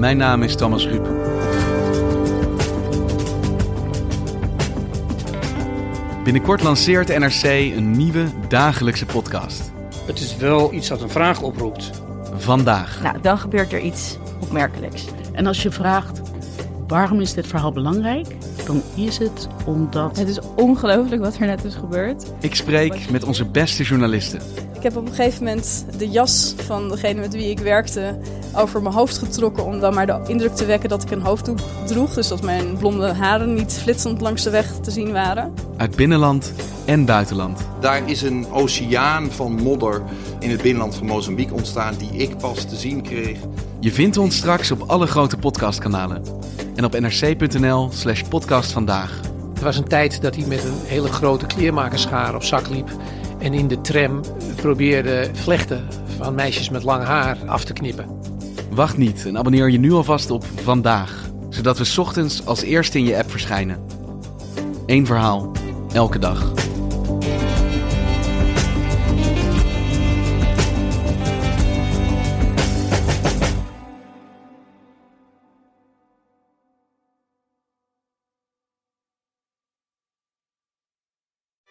Mijn naam is Thomas Ruip. Binnenkort lanceert NRC een nieuwe dagelijkse podcast. Het is wel iets dat een vraag oproept. Vandaag. Nou, dan gebeurt er iets opmerkelijks. En als je vraagt waarom is dit verhaal belangrijk, dan is het omdat. Het is ongelooflijk wat er net is gebeurd. Ik spreek met onze beste journalisten. Ik heb op een gegeven moment de jas van degene met wie ik werkte over mijn hoofd getrokken om dan maar de indruk te wekken dat ik een hoofddoek droeg. Dus dat mijn blonde haren niet flitsend langs de weg te zien waren. Uit binnenland en buitenland. Daar is een oceaan van modder in het binnenland van Mozambique ontstaan die ik pas te zien kreeg. Je vindt ons straks op alle grote podcastkanalen en op nrc.nl slash podcast vandaag. Er was een tijd dat hij met een hele grote kleermakerschaar op zak liep en in de tram probeerde vlechten van meisjes met lang haar af te knippen. Wacht niet en abonneer je nu alvast op Vandaag, zodat we 's ochtends als eerste in je app verschijnen. Eén verhaal, elke dag.